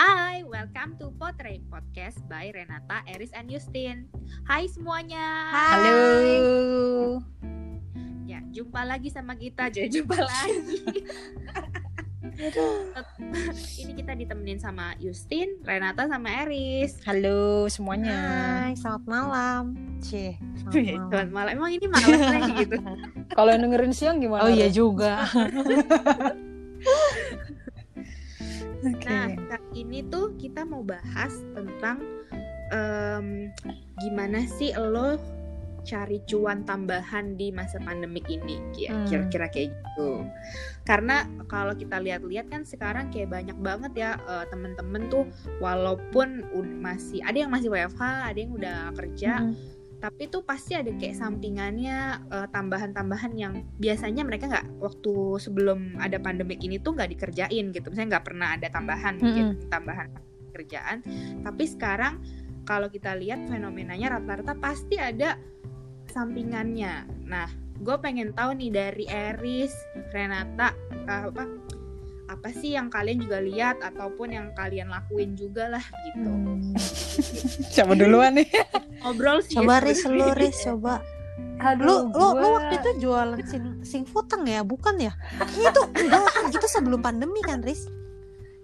Hai, welcome to Portrait Podcast by Renata, Eris, and Justin. Hai semuanya. Halo. Ya, jumpa lagi sama kita, jadi jumpa lagi. Ini kita ditemenin sama Justin, Renata, sama Eris. Halo semuanya. Hai, selamat malam. Cie, Selamat malam. malam. Emang ini malam lagi gitu. Kalau yang dengerin siang gimana? Oh iya juga. Oke. Nah, ini tuh kita mau bahas tentang em, gimana sih lo cari cuan tambahan di masa pandemik ini, Hmm. kira-kira kayak gitu. Karena kalau kita lihat-lihat kan sekarang kayak banyak banget ya eh, temen-temen tuh walaupun masih ada yang masih WFH, ada yang udah kerja, Hmm. Tapi tuh pasti ada kayak sampingannya eh, tambahan-tambahan yang biasanya mereka nggak waktu sebelum ada pandemik ini tuh nggak dikerjain gitu. Misalnya nggak pernah ada tambahan mungkin tambahan kerjaan. Tapi sekarang kalau kita lihat fenomenanya rata-rata pasti ada sampingannya. Nah gue pengen tahu nih dari Eris Renata eh, apa apa sih yang kalian juga lihat ataupun yang kalian lakuin juga lah gitu Hmm. Siapa duluan nih? ngobrol sih ya Coba Riz, lu Riz, coba. Lu, lu, lu waktu itu jualan sing, sing futeng ya, bukan ya? Itu enggak kan gitu sebelum pandemi kan, Riz?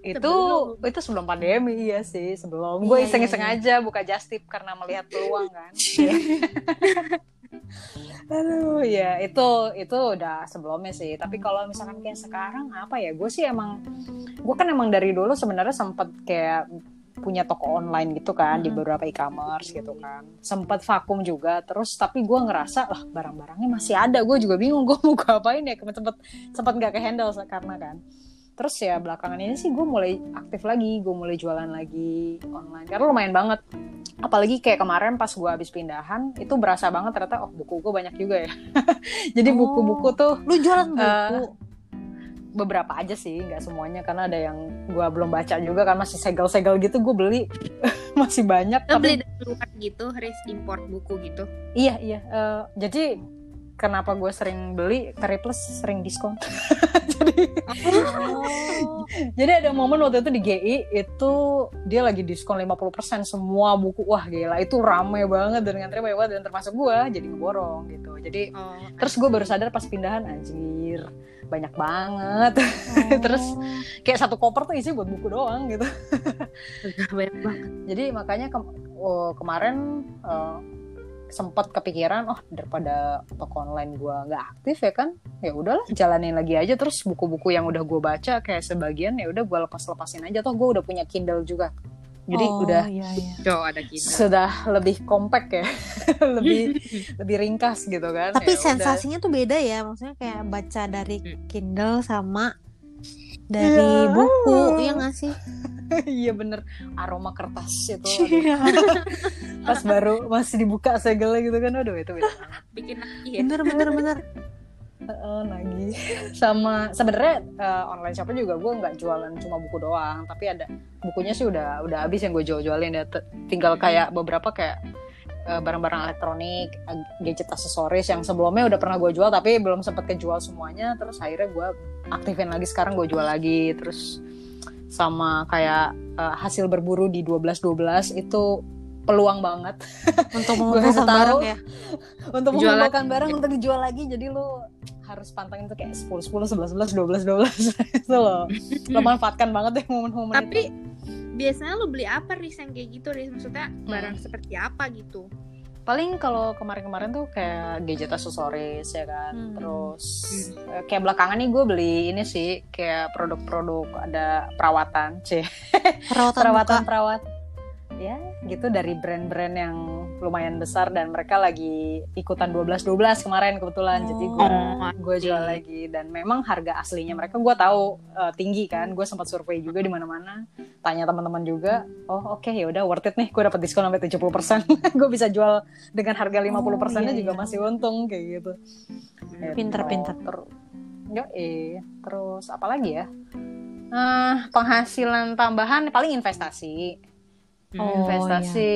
Itu Sebelum. itu sebelum pandemi iya sih sebelum Iya, gue iya, iseng-iseng iya. aja buka just tip karena melihat peluang kan. Aduh ya itu itu udah sebelumnya sih tapi kalau misalkan kayak sekarang apa ya gue sih emang gue kan emang dari dulu sebenarnya sempet kayak punya toko online gitu kan di Mhm. beberapa e-commerce gitu kan sempet vakum juga terus tapi gue ngerasa lah barang-barangnya masih ada gue juga bingung gue mau gue apain ya sempet sempet nggak ke handle karena kan terus ya belakangan ini sih gue mulai aktif lagi gue mulai jualan lagi online karena lumayan banget apalagi kayak kemarin pas gue habis pindahan itu berasa banget ternyata oh buku gue banyak juga ya jadi Oh. buku-buku tuh Lu jualan buku. Eh, beberapa aja sih nggak semuanya karena ada yang gue belum baca juga kan masih segel-segel gitu gue beli masih banyak Lo tapi beli dari luar gitu, Riz import buku gitu. iya iya Eh, jadi kenapa gue sering beli Plus sering diskon jadi Oh. Jadi ada momen waktu itu di GI itu dia lagi diskon 50% semua buku. Wah gila itu rame banget dan ngantri banyak banget dan termasuk gua jadi ngeborong gitu. Jadi Oh, terus gue baru sadar pas pindahan anjir banyak banget. Terus kayak satu koper tuh isi buat buku doang gitu. banyak banget. Jadi makanya ke- oh, kemarin eh, sempat kepikiran oh daripada toko online gua nggak aktif ya kan ya udahlah jalanin lagi aja terus buku-buku yang udah gue baca kayak sebagian ya udah gue lepas-lepasin aja toh gue udah punya Kindle juga jadi Oh, udah iya, iya. Ada Kindle. sudah lebih compact ya lebih lebih ringkas gitu kan Tapi Ya udah. sensasinya tuh beda ya, maksudnya kayak baca dari Hmm. Kindle sama dari Iya. buku, iya nggak sih? iya bener aroma kertas itu aduh. pas baru masih dibuka segelnya gitu kan aduh itu beda. Bikin lagi ya. Bener, bener, bener. Heeh, lagi sama sebenarnya eh, online shopnya juga gue nggak jualan cuma buku doang tapi ada bukunya sih udah udah habis yang gue jual-jualin ya T- tinggal kayak beberapa kayak eh, barang-barang elektronik eh, gadget aksesoris yang sebelumnya udah pernah gue jual tapi belum sempat kejual semuanya terus akhirnya gue aktifin lagi sekarang gue jual lagi terus sama kayak eh, hasil berburu di 12-12 itu peluang banget Untuk mengumpulkan barang ya. untuk mengumpulkan barang untuk dijual lagi jadi lu harus pantangin tuh kayak 10 10 11 11 12 12 itu loh lo manfaatkan banget deh momen-momen Tapi itu biasanya lo beli apa Riz yang kayak gitu Riz? Maksudnya Hmm. barang seperti apa gitu? Paling kalau kemarin-kemarin tuh kayak gadget aksesoris ya kan Hmm. terus eh, kayak belakangan nih gue beli ini sih kayak produk-produk ada perawatan c Perawatan, perawatan muka. perawat ya gitu dari brand-brand yang lumayan besar dan mereka lagi ikutan 12-12 kemarin kebetulan. Jadi gue Oh, gue jual oke. lagi. Dan memang harga aslinya mereka gue tahu eh, tinggi kan. Gue sempat survei juga di mana-mana. Tanya teman-teman juga oh oke ya udah worth it nih. Gue dapat diskon sampai 70% gue bisa jual dengan harga 50 persennya iya, juga iya. masih untung kayak gitu. Pinter-pinter. Ter- Yo, eh terus apa lagi ya? Nah, penghasilan tambahan paling investasi. Oh, investasi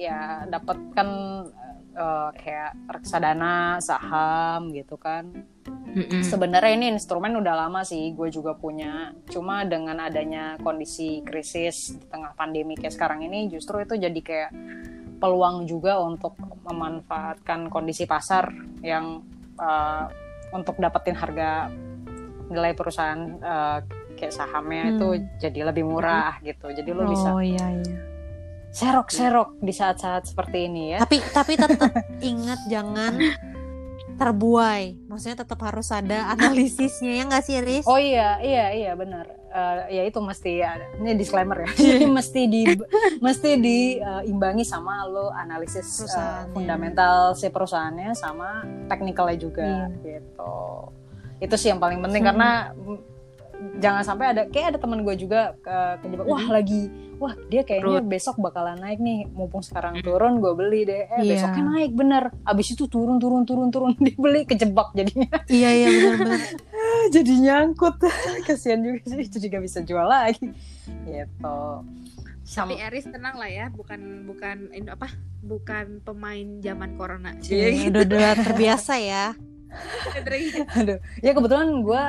ya dapat kan uh, kayak reksadana saham gitu kan Mm-mm. sebenarnya ini instrumen udah lama sih gue juga punya cuma dengan adanya kondisi krisis di tengah pandemi kayak sekarang ini justru itu jadi kayak peluang juga untuk memanfaatkan kondisi pasar yang uh, untuk dapetin harga nilai perusahaan uh, kayak sahamnya Hmm. itu jadi lebih murah gitu jadi lo bisa Oh iya iya. Serok-serok di saat-saat seperti ini ya Tapi tapi tetap ingat jangan terbuai. Maksudnya tetap harus ada analisisnya ya nggak sih Riz? Oh iya, iya, iya benar. Eh, ya itu mesti ada. Ini disclaimer ya. Iya. Jadi mesti di mesti diimbangi sama lo analisis eh, Perusahaannya. fundamental si perusahaannya sama teknikalnya juga gitu. Itu sih yang paling penting Hmm. karena jangan sampai ada kayak ada teman gue juga ke kejebak wah lagi wah dia kayaknya besok bakalan naik nih mumpung sekarang turun gue beli deh eh Iya. besoknya naik bener abis itu turun turun turun turun dibeli kejebak jadinya Iya iya benar-benar. jadi nyangkut kasihan juga sih itu juga bisa jual lagi gitu Tapi sama Eris tenang lah ya, bukan bukan ini apa? Bukan pemain zaman corona. Iya, udah udah terbiasa ya. Aduh. Ya kebetulan gue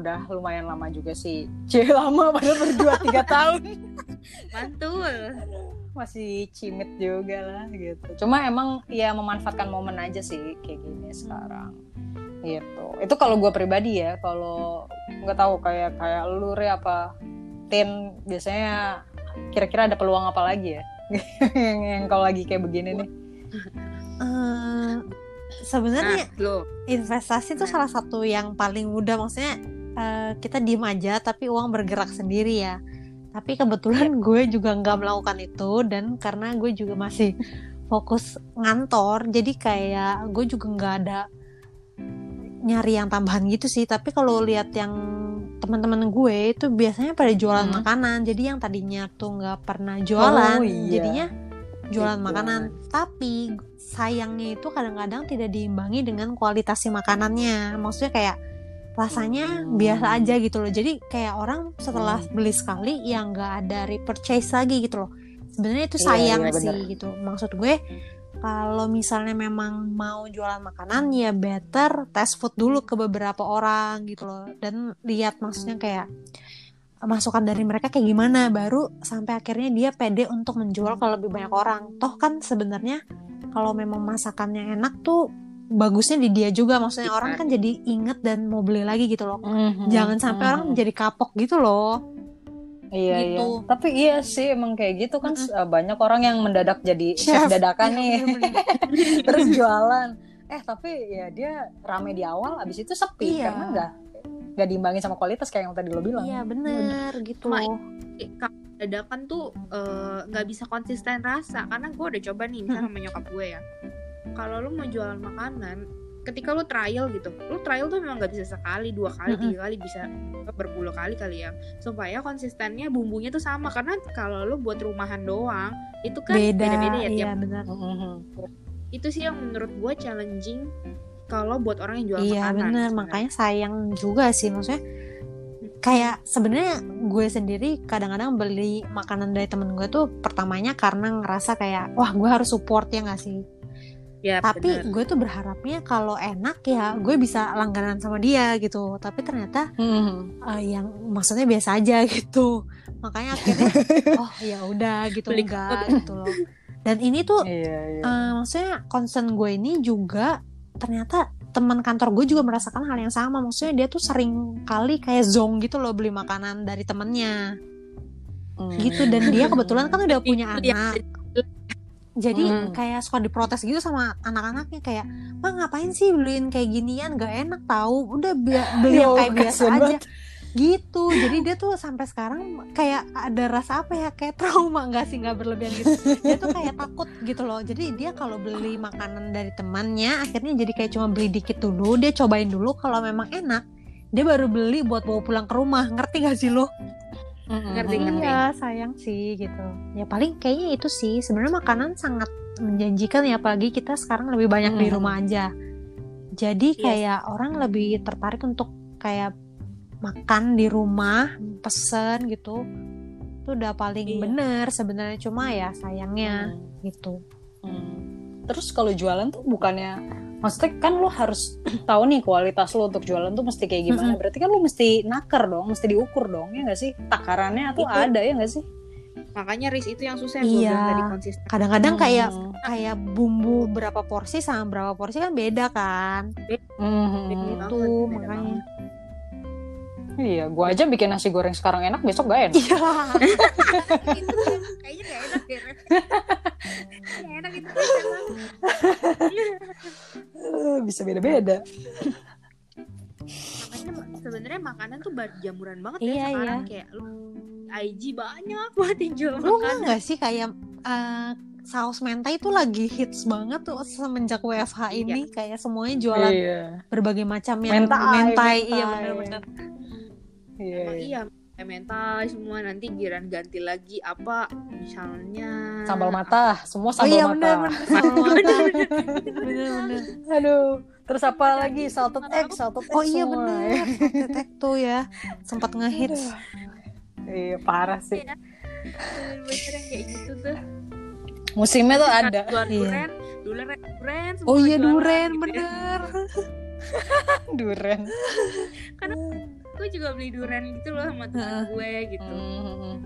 udah lumayan lama juga sih. Cewek lama padahal berdua tiga tahun. Mantul. masih cimit juga lah gitu. Cuma emang ya memanfaatkan momen aja sih kayak gini sekarang. Gitu. Itu kalau gue pribadi ya kalau nggak tahu kayak kayak lu Re apa tin biasanya kira-kira ada peluang apa lagi ya? Yang, yang kalau lagi kayak begini nih. Eh, sebenarnya Nah, investasi itu salah satu yang paling mudah. Maksudnya eh, kita diem aja tapi uang bergerak sendiri ya. Tapi kebetulan gue juga nggak melakukan itu dan karena gue juga masih fokus ngantor jadi kayak gue juga nggak ada nyari yang tambahan gitu sih. Tapi kalau lihat yang teman-teman gue itu biasanya pada jualan Hmm. makanan. Jadi yang tadinya tuh nggak pernah jualan Oh, iya. jadinya jualan Gitu. makanan. Tapi sayangnya itu kadang-kadang tidak diimbangi dengan kualitas si makanannya. Maksudnya kayak rasanya Hmm. biasa aja gitu loh. Jadi kayak orang setelah beli sekali yang nggak ada repurchase lagi gitu loh. Sebenarnya itu Iya, sayang iya, bener. sih gitu. Maksud gue kalau misalnya memang mau jualan makanan ya better test food dulu ke beberapa orang gitu loh. Dan lihat maksudnya kayak masukan dari mereka kayak gimana baru sampai akhirnya dia pede untuk menjual ke lebih banyak orang. Toh kan sebenarnya kalau memang masakannya enak tuh bagusnya di dia juga maksudnya orang kan jadi inget dan mau beli lagi gitu loh jangan sampai orang menjadi kapok gitu loh Iya iya. Gitu. Tapi iya sih emang kayak gitu kan uh, banyak orang yang mendadak jadi chef, Chef. dadakan Iya, nih. Terus jualan. Eh tapi ya dia rame di awal abis itu sepi Iya. karena nggak nggak diimbangin sama kualitas kayak yang tadi lo bilang. iya bener gitu Cuma Kalau dadakan tuh eh, nggak bisa konsisten rasa karena gue udah coba nih misalnya sama nyokap gue ya. Kalau lu mau jualan makanan, ketika lu trial gitu, lu trial tuh memang nggak bisa sekali, dua kali, tiga kali, bisa berpuluh kali kali ya. Supaya konsistennya bumbunya tuh sama karena kalau lu buat rumahan doang, itu kan beda beda-beda ya iya tiap. bener Mhm. Itu sih yang menurut gue challenging kalau buat orang yang jual iya makanan. bener sebenarnya. makanya sayang juga sih maksudnya kayak sebenarnya gue sendiri kadang-kadang beli makanan dari temen gue tuh pertamanya karena ngerasa kayak wah gue harus support ya gak sih Ya, tapi bener. gue tuh berharapnya kalau enak ya gue bisa langganan sama dia gitu tapi ternyata Mhm. eh, yang maksudnya biasa aja gitu makanya akhirnya oh ya udah gitu Beli enggak gitu loh dan ini tuh Iya iya. eh, maksudnya concern gue ini juga ternyata teman kantor gue juga merasakan hal yang sama. Maksudnya dia tuh sering kali kayak zong gitu loh beli makanan dari temennya. Mhm. gitu dan dia kebetulan kan udah punya anak. Jadi Hmm. kayak suka diprotes gitu sama anak-anaknya kayak mah ngapain sih beliin kayak ginian? Gak enak tahu udah beli yang Yo, kayak biasa aja. banget. Gitu. Jadi dia tuh sampai sekarang kayak ada rasa apa ya? Kayak trauma nggak sih? Nggak berlebihan gitu. Dia tuh kayak takut gitu loh. Jadi dia kalau beli makanan dari temannya akhirnya jadi kayak cuma beli dikit dulu. Dia cobain dulu. Kalau memang enak dia baru beli buat bawa pulang ke rumah. Ngerti gak sih lo. Ngerti, ngerti. Iya sayang sih gitu. Ya paling kayaknya itu sih. Sebenarnya makanan sangat menjanjikan ya. Apalagi kita sekarang lebih banyak di rumah aja. Jadi Yes. kayak orang lebih tertarik untuk kayak makan di rumah pesen gitu. Itu udah paling Iya. bener sebenarnya cuma ya sayangnya Mhm. gitu. Hmm. terus kalau jualan tuh bukannya maksudnya kan lo harus tahu nih kualitas lo untuk jualan tuh mesti kayak gimana Mm-mm. berarti kan lo mesti naker dong mesti diukur dong ya nggak sih takarannya tuh Itu. ada ya nggak sih makanya Riz itu yang susah yang Iya. tadi konsisten kadang-kadang kayak Hmm. kayak bumbu berapa porsi sama berapa porsi kan beda kan Hmm. Itu makanya iya gua aja bikin nasi goreng sekarang enak besok gak enak. Iya. Itu kayaknya gak enak deh. Gak enak itu bisa beda-beda. Makanya sebenarnya makanan tuh bar jamuran banget Iya, ya sekarang. Iya. kayak lu IG banyak banget yang jual lu nggak makanan. nggak sih kayak eh, saus mentai itu lagi hits banget tuh semenjak WFH ini. Kayak semuanya jualan iya. berbagai macam yang Mentai, mentai, mentai. iya benar-benar iya emang iya. kayak mentai semua nanti giran ganti lagi apa misalnya sambal mata semua oh sambal iya mata. benar benar benar aduh. Terus apa lagi? salted egg salted egg oh iya semua. benar tetek tuh ya sempat ngehits. Iya parah sih. Iya. bener-bener yang kayak gitu tuh. Musimnya tuh ada. jualan Iya. duren duren oh iya duren gitu ya. bener. Duren gue juga beli duren gitu loh sama temen gue gitu. Hmm.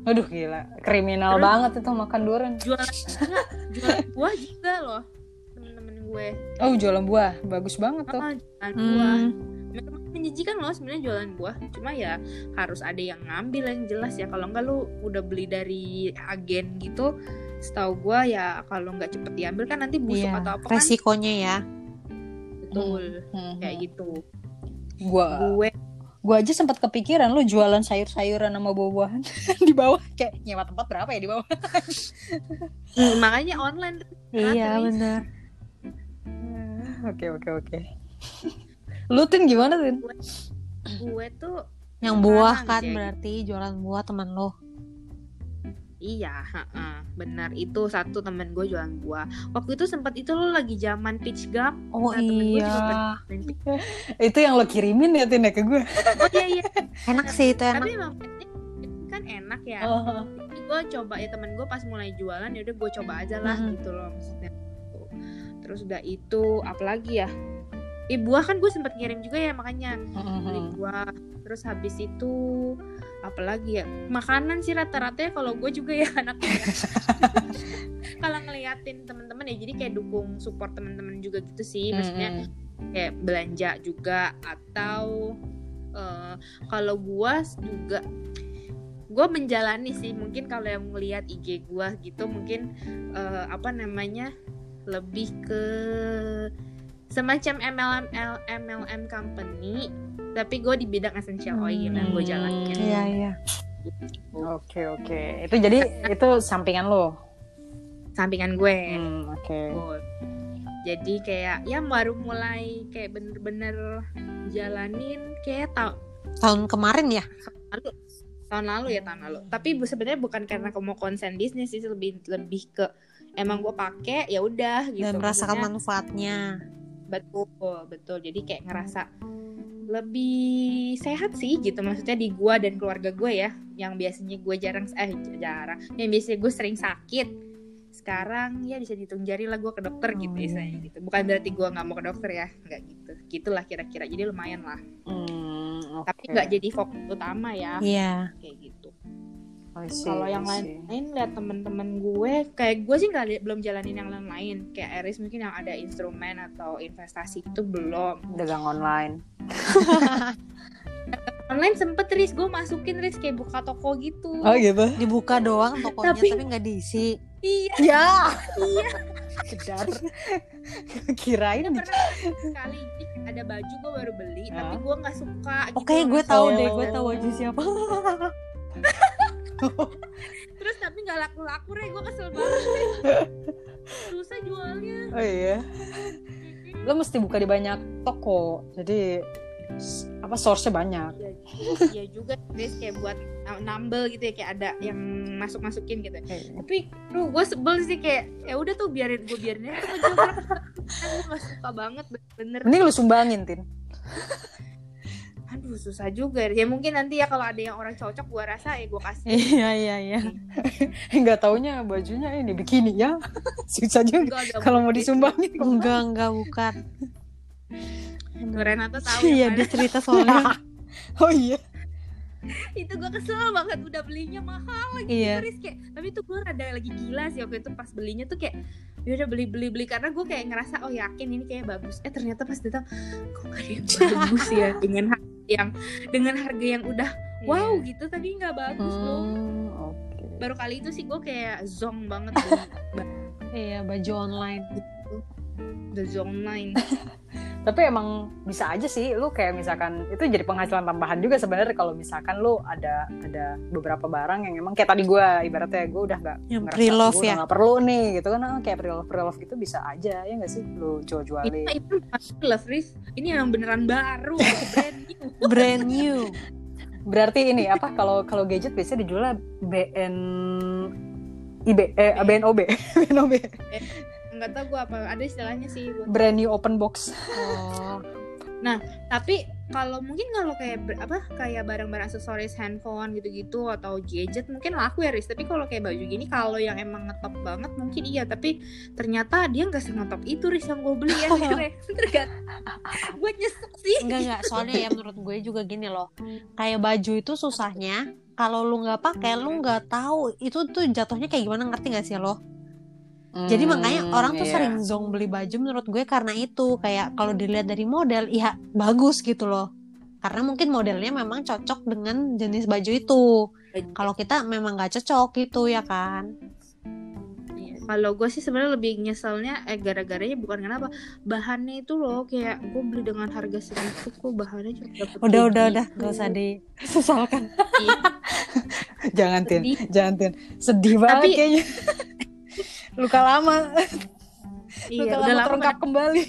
aduh gila. Kriminal Terus- banget itu makan duren jualan enggak, jualan buah juga loh temen-temen gue. Oh jualan buah. Bagus banget tuh. Ah jualan buah. Hmm. memang menjijikan loh sebenarnya jualan buah. Cuma ya harus ada yang ngambil yang jelas ya. Kalau enggak lu udah beli dari agen gitu setahu gua ya kalau nggak cepet diambil kan nanti busuk Iya, atau apa kan. resikonya ya. Betul. Hmm. kayak gitu. Gua gue gua aja sempat kepikiran lu jualan sayur-sayuran sama buah-buahan di bawah. Kayak nyewa tempat berapa ya di bawah? Hmm, makanya online. Iya benar oke oke oke. Lu tin gimana tin? Gue tuh yang buah kan berarti jualan buah teman lo iya heeh, benar. Itu satu temen gue jualan buah. Waktu itu sempat itu lo lagi zaman peach gum. Oh Nah, temen gue juga iya. main peach- itu yang lo kirimin ya tin ya ke gue oh iya iya. Enak sih itu enak. Tapi emang kan enak ya. Oh. Jadi gue coba ya temen gue pas mulai jualan ya udah gue coba aja lah Mhm. gitu loh maksudnya. Terus udah itu apalagi ya? Eh buah kan gue sempet ngirim juga ya makanya. Beli buah. Terus habis itu apalagi ya makanan sih rata-rata ya kalau gue juga ya anaknya. Kalau ngeliatin temen-temen ya jadi kayak dukung support temen-temen juga gitu sih. Maksudnya kayak belanja juga atau eh, kalau gua juga gue menjalani sih. Mungkin kalau yang melihat IG gua gitu mungkin eh, apa namanya lebih ke semacam MLM MLM company tapi gue di bidang essential oil yang gue jalanin iya iya. Oke oke. Itu jadi itu sampingan lo? Sampingan gue. Hmm, oke. Betul. jadi kayak ya baru mulai kayak bener-bener jalanin kayak tau tahun kemarin ya? Lalu tahun lalu ya tahun lalu. Tapi bu- sebenarnya bukan karena kamu mau konsen bisnis sih lebih lebih ke emang gue pakai ya udah gitu. Dan merasakan Maksudnya, manfaatnya. Betul betul. Jadi kayak ngerasa lebih sehat sih gitu maksudnya di gua dan keluarga gue ya yang biasanya gue jarang eh jarang yang biasanya gue sering sakit sekarang ya bisa dihitung jari lah gue ke dokter gitu Oh, istilahnya gitu. Bukan berarti gue nggak mau ke dokter ya nggak gitu. Gitulah kira-kira jadi lumayan lah. Hmm, tapi oke. nggak jadi fokus utama ya. Iya. Kayak gitu kalau yang lain-lain lihat temen-temen gue kayak gue sih nggak belum jalanin yang lain-lain. Kayak Eris mungkin yang ada instrumen atau investasi itu belum. Dagang online. Online sempet Riz. Gue masukin Riz kayak buka toko gitu. Oh gitu dibuka doang tokonya Tapi- tapi nggak diisi. Iya. Ya kedar kirain di- pernah sekali. Ada baju gue baru beli Ya. tapi gue nggak suka oke gitu. gue tahu Oh. deh gue tahu baju siapa terus tapi nggak laku-laku Re gue kesel banget. Susah jualnya. Oh iya. Lo mesti buka di banyak toko. Jadi apa source-nya banyak. Iya iya juga. Riz kayak buat uh, nambel gitu ya. Kayak ada yang masuk-masukin gitu. Tapi lu gue sebel sih. Kayak ya udah tuh biarin gue biarin aja. Kan gue gak suka banget bener. Mending lo sumbangin tin aduh susah juga ya. Mungkin nanti ya kalau ada yang orang cocok gue rasa ya gue kasih. Iya iya iya. Nggak taunya bajunya ini bikini ya. Susah juga. Kalau mau disumbangin. Enggak enggak bukan Tuh, Renato tahu iya dia cerita soalnya. Oh iya. Itu gue kesel banget udah belinya mahal lagi Iya. gitu, Riz. kayak. Tapi tuh gue rada lagi gila sih waktu itu pas belinya tuh kayak ya udah beli beli beli. Karena gue kayak ngerasa oh yakin ini kayak bagus. Eh ternyata pas datang kok gak ada yang bagus ya? Dengan harga yang dengan harga yang udah wow gitu tadi nggak bagus loh. Hmm, oke. Baru kali itu sih gue kayak zong banget beli iya baju online the zong line tapi emang bisa aja sih lu kayak misalkan itu jadi penghasilan tambahan juga sebenarnya kalau misalkan lu ada ada beberapa barang yang emang kayak tadi gue ibaratnya gue udah nggak Yang gua udah ya? nggak perlu nih gitu kan. Ah, kayak pre-love pre-love gitu bisa aja ya nggak sih? Lu jual ini jualin itu love Riz. Ini yang beneran baru brand brand new. Berarti ini apa kalau kalau gadget biasanya dijual BN IB eh BNOB BNOB nggak tau gue apa ada istilahnya sih gua. brand new open box. Oh. Tapi kalau mungkin kalau kayak apa kayak barang-barang aksesoris handphone gitu-gitu atau gadget mungkin laku ya Riz. Tapi kalau kayak baju gini kalau yang emang ngetop banget mungkin iya. Tapi ternyata dia nggak sengetop itu Riz yang gue beli ya akhirnya gue nyesek sih. Enggak enggak soalnya ya menurut gue juga gini loh. Kayak baju itu susahnya kalau lu nggak pakai lu nggak tahu itu tuh jatuhnya kayak gimana ngerti gak sih lo Jadi Hmm, makanya orang tuh iya. sering zong beli baju menurut gue karena itu kayak kalau dilihat dari model ya bagus gitu loh. Karena mungkin modelnya memang cocok dengan jenis baju itu. Kalau kita memang nggak cocok gitu ya kan. Iya, kalau gue sih sebenarnya lebih nyeselnya eh gara-garanya bukan kenapa bahannya itu loh kayak gue beli dengan harga segitu kok bahannya cuma dapet Udah kayak udah gitu. udah gak usah disesalkan. Iya, jangan tin sedih. jangan tin sedih banget Tapi- kayaknya luka lama. Iya luka udah lama lama terungkap kembali.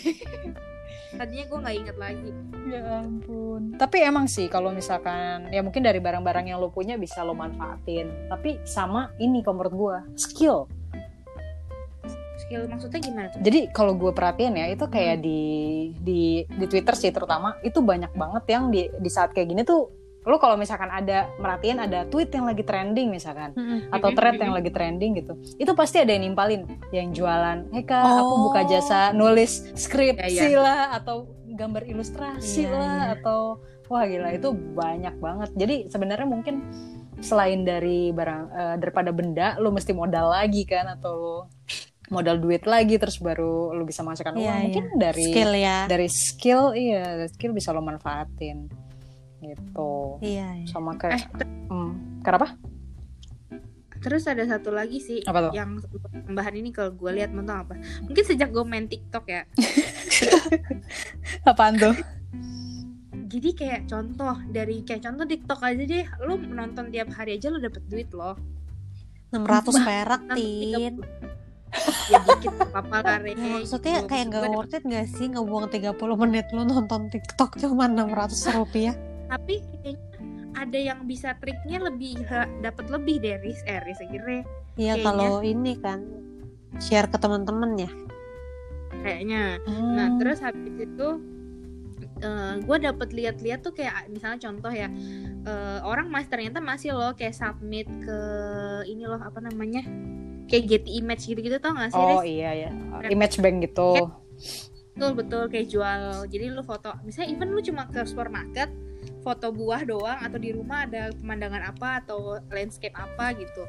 Tadinya gue nggak inget lagi. Ya ampun. Tapi emang sih kalau misalkan ya mungkin dari barang-barang yang lo punya bisa lo manfaatin. Tapi sama ini kalau menurut gue skill. Skill maksudnya gimana tuh? Jadi kalau gue perhatiin ya itu kayak di di di Twitter sih terutama itu banyak banget yang di di saat kayak gini tuh lo kalau misalkan ada merhatiin ada tweet yang lagi trending misalkan atau Mhm, thread yang lagi trending gitu itu pasti ada yang nimpalin yang jualan hey kak aku Oh. buka jasa nulis skripsi Iya, lah atau gambar ilustrasi Iya, lah iya. atau wah gila itu banyak banget jadi sebenarnya mungkin selain dari barang eh, daripada benda lo mesti modal lagi kan atau lo modal duit lagi terus baru lo bisa masukkan uang Iya, iya. mungkin dari Skill ya. dari skill iya dari skill bisa lo manfaatin gitu Iya. iya. sama eh kayak ter- hmm, kenapa terus ada satu lagi sih Apa tuh? yang tambahan ini kalau gue lihat tau apa mungkin sejak gue main TikTok ya apaan tuh jadi kayak contoh dari kayak contoh TikTok aja deh lu nonton tiap hari aja lu dapet duit loh 600 perak tin. 30. ya dikit apa lah Re. Ya, maksudnya Gua- kayak dapet- worth it gak sih ngebuang 30 menit lu nonton TikTok cuma 600 rupiah. Tapi kayaknya ada yang bisa triknya lebih dapat lebih dari eh Riz akhirnya Iya kalau ini kan share ke teman-teman ya. kayaknya Hmm. Nah terus habis itu gue dapet lihat-lihat tuh kayak misalnya contoh ya eh, orang masih ternyata masih loh kayak submit ke ini loh apa namanya kayak Getty Image gitu-gitu tau gak sih Oh Riz? iya ya, image bank gitu. Betul betul kayak jual jadi lu foto misalnya even lu cuma ke supermarket foto buah doang atau di rumah ada pemandangan apa atau landscape apa gitu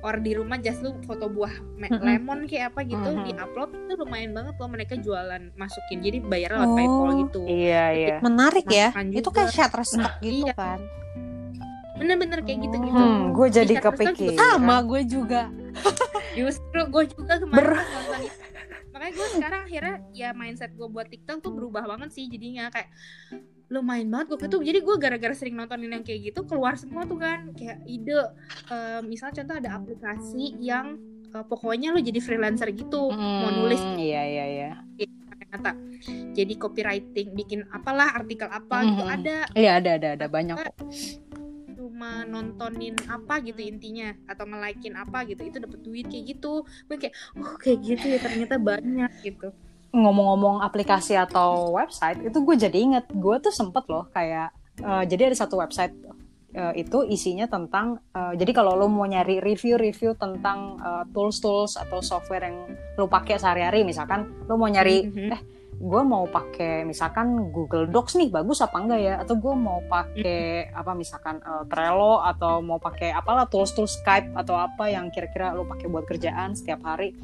or di rumah just lu foto buah lemon kayak apa gitu di upload itu lumayan banget loh mereka jualan masukin jadi bayar lewat Oh. PayPal gitu Iya iya. Menarik ya. Makan Itu juga. kayak Shutterstock gitu iya. kan. bener-bener kayak gitu gitu Hmm, gue jadi kepikir. juga Sama gue juga. justru gue juga kemarin nonton itu makanya gue sekarang akhirnya ya mindset gue buat TikTok tuh berubah banget sih jadinya kayak lumayan banget gue tuh jadi gue gara-gara sering nontonin yang kayak gitu keluar semua tuh kan kayak ide eh, misal contoh ada aplikasi yang eh, pokoknya lo jadi freelancer gitu mau nulis Hmm, Iya iya iya. kata jadi copywriting bikin apalah artikel apa gitu Mhm. ada. Iya ada ada ada banyak kok. cuma nontonin apa gitu intinya atau nge-likein apa gitu itu dapat duit kayak gitu. Gue kayak oh kayak gitu ya ternyata banyak gitu Ngomong-ngomong aplikasi atau website itu gue jadi inget. Gue tuh sempet loh kayak uh, jadi ada satu website uh, itu isinya tentang uh, jadi kalau lo mau nyari review-review tentang uh, tools-tools atau software yang lo pakai sehari-hari misalkan lo mau nyari Mhm. eh gue mau pakai misalkan Google Docs nih bagus apa enggak ya? Atau gue mau pakai apa misalkan uh, Trello atau mau pakai apalah tools-tools Skype atau apa yang kira-kira lo pakai buat kerjaan setiap hari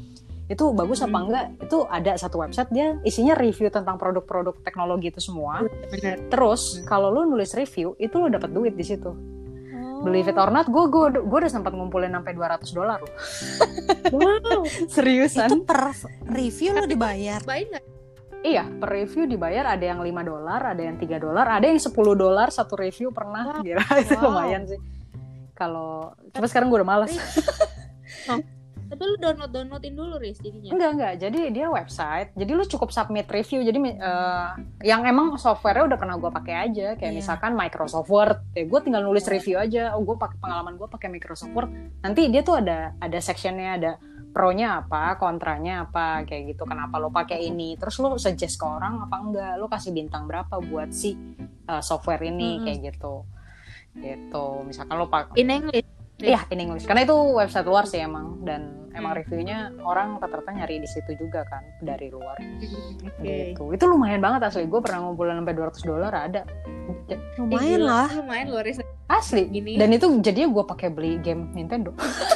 itu bagus apa Mhm. enggak itu ada satu website dia isinya review tentang produk-produk teknologi itu semua Bener. terus Hmm. kalau lo nulis review itu lo dapat duit di situ Oh. believe it or not gue gue gue udah sempat ngumpulin sampai 200 dolar loh Wow. seriusan itu per review lo dibayar nggak? iya per review dibayar ada yang 5 dolar ada yang 3 dolar ada yang 10 dolar satu review pernah Wow. Gila, itu Wow. lumayan sih kalau tapi sekarang gue udah males Tapi lu download downloadin dulu Riz jadinya. enggak enggak. Jadi dia website. Jadi lu cukup submit review. Jadi eh, yang emang softwarenya udah pernah gue pakai aja. Kayak Iya. misalkan Microsoft Word. Ya gue tinggal nulis review aja. Oh gue pakai pengalaman gue pakai Microsoft Word. Nanti dia tuh ada ada sectionnya ada pro-nya apa kontranya apa kayak gitu. Kenapa lo pakai ini? Terus lo suggest ke orang apa enggak? Lo kasih bintang berapa buat si eh, software ini? Mm-mm. kayak gitu. Gitu. Misalkan lo pakai In English. Iya, in English. Karena itu website luar sih emang dan emang Hmm. reviewnya orang rata-rata nyari di situ juga kan dari luar. Oke. Gitu. Itu lumayan banget asli. Gue pernah ngumpulin sampai 200 dolar ada. lumayan lah Lumayan loh Riz. Asli. Gini. Dan itu jadinya gue pakai beli game Nintendo.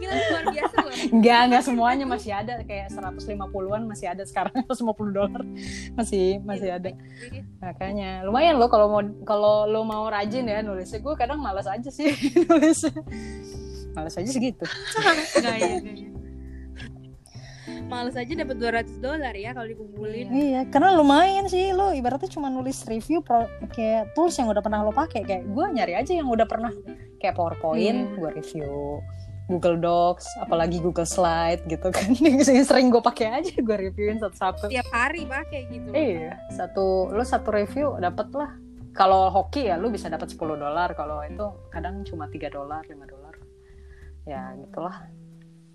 Gila luar biasa loh. Enggak, enggak semuanya masih ada kayak 150-an masih ada sekarang 150 dolar. Masih masih ada. Makanya lumayan loh kalau mau kalau lo mau rajin ya nulisnya. Gue kadang malas aja sih nulisnya. Malas aja segitu. Enggak ya, enggak. Males aja dapat 200 dolar ya kalau dikumpulin. Iya, karena lumayan sih lo ibaratnya cuma nulis review pro, kayak tools yang udah pernah lo pakai kayak gue nyari aja yang udah pernah kayak PowerPoint Iya. gue review Google Docs, apalagi Google Slide gitu kan yang sering gue pakai aja gue reviewin satu-satu. Tiap hari pakai gitu. Iya, satu lo satu review dapat lah. Kalau hoki ya lo bisa dapat 10 dolar, kalau itu kadang cuma 3 dolar, 5 dolar. Ya, gitulah.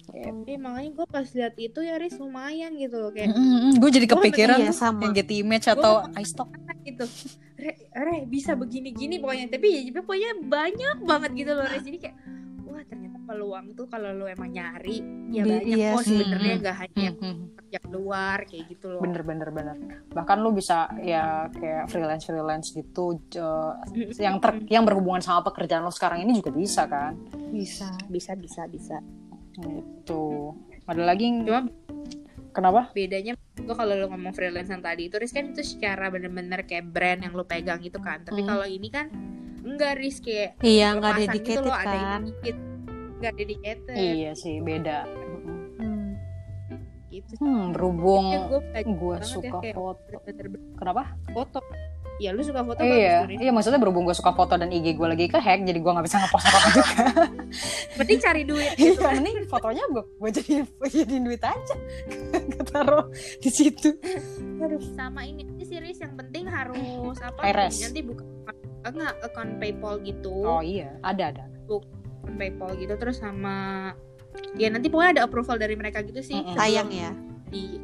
Gitu. Tapi makanya gue pas lihat itu ya Riz lumayan gitu loh kayak gue jadi kepikiran iya, sama. yang Getty Image Gua atau iStock. gitu. Re, re bisa begini-gini pokoknya. Tapi ya tapi pokoknya banyak banget gitu loh Riz. Jadi kayak wah ternyata peluang tuh kalau lo emang nyari ya banyak iya kok sebenarnya Hmm. nggak hanya Hmm, hmm. kerja luar kayak gitu loh. bener bener bener bahkan lu bisa ya kayak freelance freelance gitu yang ter yang berhubungan sama pekerjaan lo sekarang ini juga bisa kan bisa bisa bisa bisa. Gitu. Ada lagi yang- Cuma kenapa? bedanya gue kalau lo ngomong freelance yang tadi itu Riz kan itu secara bener-bener kayak brand yang lo pegang gitu kan. Tapi Hmm. kalau ini kan enggak Riz kayak iya nggak lepasan dedicated gitu loh ada kan yang dikit. Nggak dedicated. Iya sih beda. Hmm. gitu. Hmm, berhubung Ya, gue banget suka ya, foto. bener-bener kenapa? foto ya lu suka foto iya. bagus iya maksudnya berhubung gue suka foto dan IG gue lagi ke hack jadi gue nggak bisa ngepost apa apa juga. Penting cari duit gitu. iya ini fotonya gue gue jadi jadiin duit aja. Gue taruh di situ. Sama ini aja sih Riz. Yang penting harus apa IRS. nanti buka enggak account PayPal gitu. Oh iya. Ada ada. Account PayPal gitu terus sama ya nanti pokoknya ada approval dari mereka gitu sih. Sayang ya. Di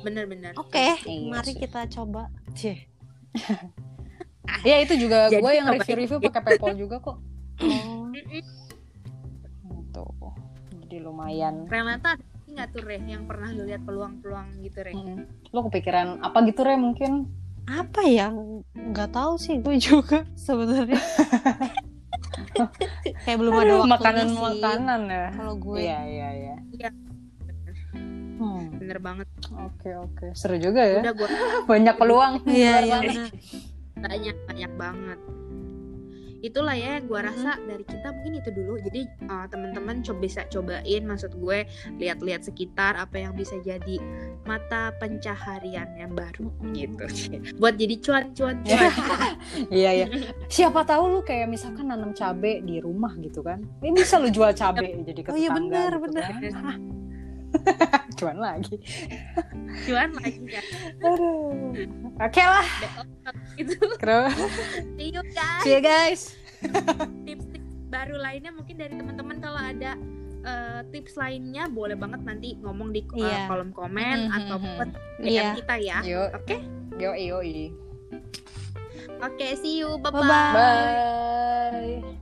bener-bener. Oke Iya mari sih. kita coba. Cih. ya itu juga gue yang review-review pakai PayPal juga kok. Oh. Gitu. Jadi lumayan. Renata nggak tuh Reh yang pernah lu lihat peluang-peluang gitu Reh Mm. lo kepikiran apa gitu re mungkin? Apa ya? Nggak tahu sih gue juga sebenarnya. Kayak belum ada waktunya makanan sih. makanan ya. Kalau gue iya iya iya. Iya. Bener banget. Oke oke. Seru juga ya. Udah gue banyak peluang. Iya iya banyak banyak banget. Itulah ya yang gue rasa dari kita mungkin itu dulu. Jadi uh, teman-teman coba bisa cobain maksud gue lihat-lihat sekitar apa yang bisa jadi mata pencaharian yang baru gitu. Buat jadi cuan-cuan cuan iya. iya siapa tahu lu kayak misalkan nanam cabe di rumah gitu kan. Ini bisa lu jual cabe jadi ke Oh iya, tetangga benar, gitu benar. kan. Cuan lagi cuan lagi kan Aduh. oke lah gitu Kenapa? see you guys see you guys tips-tips baru lainnya mungkin dari teman-teman kalau ada uh, tips lainnya boleh banget nanti ngomong di uh, Iya. kolom komen Mhm, ataupun mhm. DM Iya. kita ya oke yo yo Oke, see you. Bye-bye. Bye-bye. Bye.